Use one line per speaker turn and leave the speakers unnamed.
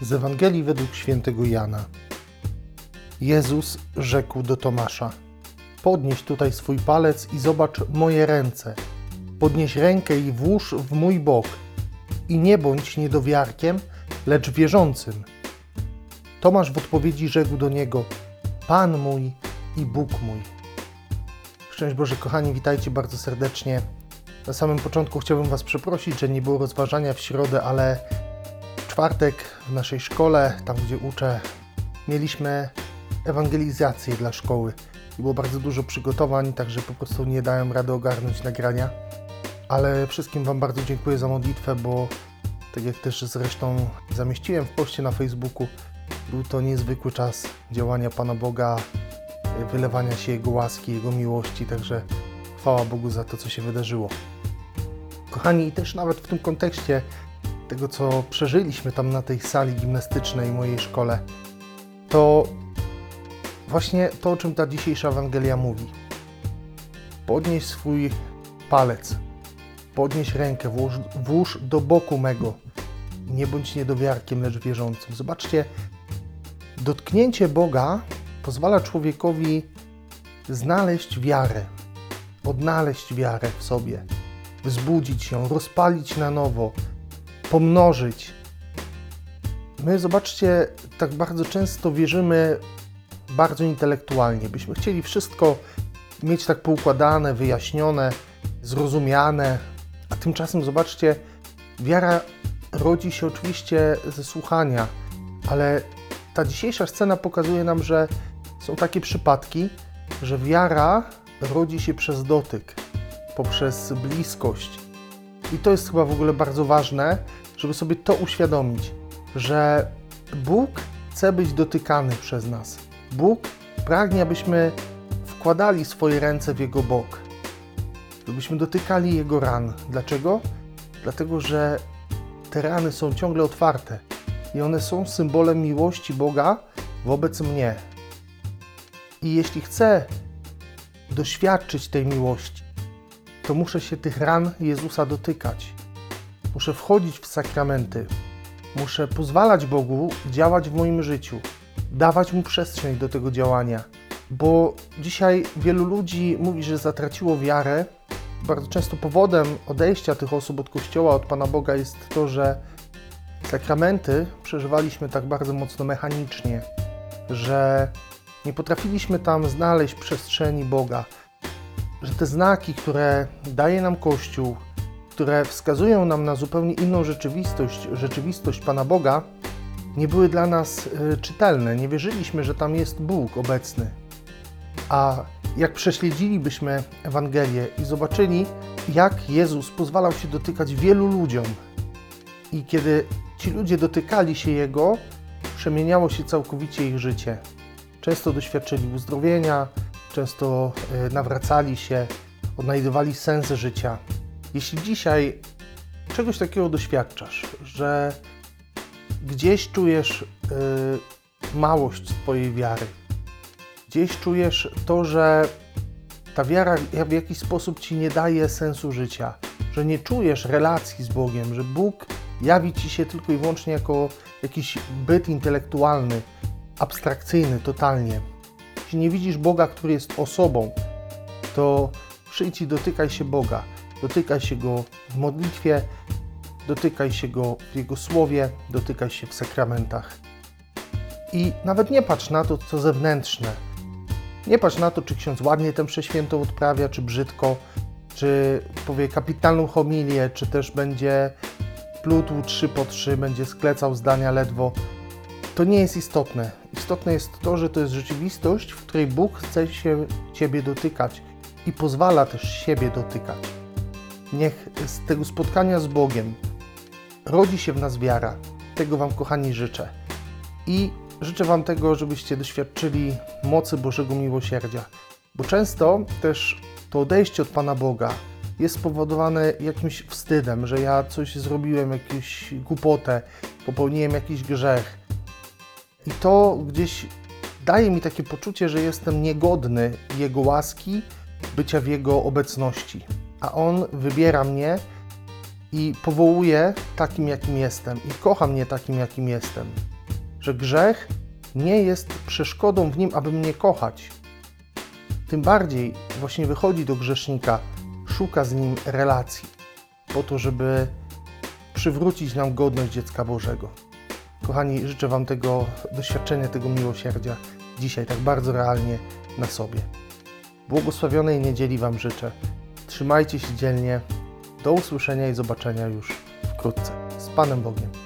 Z Ewangelii według świętego Jana. Jezus rzekł do Tomasza: Podnieś tutaj swój palec i zobacz moje ręce. Podnieś rękę i włóż w mój bok. I nie bądź niedowiarkiem, lecz wierzącym. Tomasz w odpowiedzi rzekł do niego: Pan mój i Bóg mój. Szczęść Boże, kochani, witajcie bardzo serdecznie. Na samym początku chciałbym Was przeprosić, że nie było rozważania w środę, ale czwartek w naszej szkole, tam gdzie uczę, mieliśmy ewangelizację dla szkoły. I było bardzo dużo przygotowań, także po prostu nie dałem rady ogarnąć nagrania. Ale wszystkim Wam bardzo dziękuję za modlitwę, bo tak jak też zresztą zamieściłem w poście na Facebooku, był to niezwykły czas działania Pana Boga, wylewania się Jego łaski, Jego miłości, także chwała Bogu za to, co się wydarzyło. Kochani, też nawet w tym kontekście tego, co przeżyliśmy tam na tej sali gimnastycznej mojej szkole, to właśnie to, o czym ta dzisiejsza Ewangelia mówi. Podnieś swój palec, podnieś rękę, włóż, włóż do boku mego. Nie bądź niedowiarkiem, lecz wierzącym. Zobaczcie, dotknięcie Boga pozwala człowiekowi znaleźć wiarę, odnaleźć wiarę w sobie, wzbudzić ją, rozpalić na nowo, pomnożyć. My, zobaczcie, tak bardzo często wierzymy bardzo intelektualnie. Byśmy chcieli wszystko mieć tak poukładane, wyjaśnione, zrozumiane, a tymczasem, zobaczcie, wiara rodzi się oczywiście ze słuchania, ale ta dzisiejsza scena pokazuje nam, że są takie przypadki, że wiara rodzi się przez dotyk, poprzez bliskość. I to jest chyba w ogóle bardzo ważne, żeby sobie to uświadomić, że Bóg chce być dotykany przez nas. Bóg pragnie, abyśmy wkładali swoje ręce w Jego bok, żebyśmy dotykali Jego ran. Dlaczego? Dlatego, że te rany są ciągle otwarte i one są symbolem miłości Boga wobec mnie. I jeśli chcę doświadczyć tej miłości, to muszę się tych ran Jezusa dotykać. Muszę wchodzić w sakramenty. Muszę pozwalać Bogu działać w moim życiu, dawać mu przestrzeń do tego działania. Bo dzisiaj wielu ludzi mówi, że zatraciło wiarę. Bardzo często powodem odejścia tych osób od Kościoła, od Pana Boga jest to, że sakramenty przeżywaliśmy tak bardzo mocno mechanicznie, że nie potrafiliśmy tam znaleźć przestrzeni Boga, że te znaki, które daje nam Kościół, które wskazują nam na zupełnie inną rzeczywistość, rzeczywistość Pana Boga, nie były dla nas y, czytelne. Nie wierzyliśmy, że tam jest Bóg obecny. A jak prześledzilibyśmy Ewangelię i zobaczyli, jak Jezus pozwalał się dotykać wielu ludziom, i kiedy ci ludzie dotykali się Jego, przemieniało się całkowicie ich życie. Często doświadczyli uzdrowienia, często e, nawracali się, odnajdywali sens życia. Jeśli dzisiaj czegoś takiego doświadczasz, że gdzieś czujesz yy, małość Twojej wiary, gdzieś czujesz to, że ta wiara w jakiś sposób Ci nie daje sensu życia, że nie czujesz relacji z Bogiem, że Bóg jawi Ci się tylko i wyłącznie jako jakiś byt intelektualny, abstrakcyjny totalnie. Jeśli nie widzisz Boga, który jest osobą, to przyjdź i dotykaj się Boga. Dotykaj się Go w modlitwie, dotykaj się Go w Jego słowie, dotykaj się w sakramentach. I nawet nie patrz na to, co zewnętrzne. Nie patrz na to, czy ksiądz ładnie tę przeświętą odprawia, czy brzydko, czy powie kapitalną homilię, czy też będzie plutł trzy po trzy, będzie sklecał zdania ledwo. To nie jest istotne. Istotne jest to, że to jest rzeczywistość, w której Bóg chce się Ciebie dotykać i pozwala też siebie dotykać. Niech z tego spotkania z Bogiem rodzi się w nas wiara. Tego Wam, kochani, życzę. I życzę Wam tego, żebyście doświadczyli mocy Bożego miłosierdzia, bo często też to odejście od Pana Boga jest spowodowane jakimś wstydem, że ja coś zrobiłem, jakąś głupotę, popełniłem jakiś grzech. I to gdzieś daje mi takie poczucie, że jestem niegodny Jego łaski, bycia w Jego obecności. A On wybiera mnie i powołuję takim, jakim jestem, i kocha mnie takim, jakim jestem. Że grzech nie jest przeszkodą w nim, aby mnie kochać. Tym bardziej właśnie wychodzi do grzesznika, szuka z nim relacji, po to, żeby przywrócić nam godność dziecka Bożego. Kochani, życzę Wam tego doświadczenia, tego miłosierdzia dzisiaj tak bardzo realnie na sobie. Błogosławionej niedzieli Wam życzę. Trzymajcie się dzielnie. Do usłyszenia i zobaczenia już wkrótce. Z Panem Bogiem.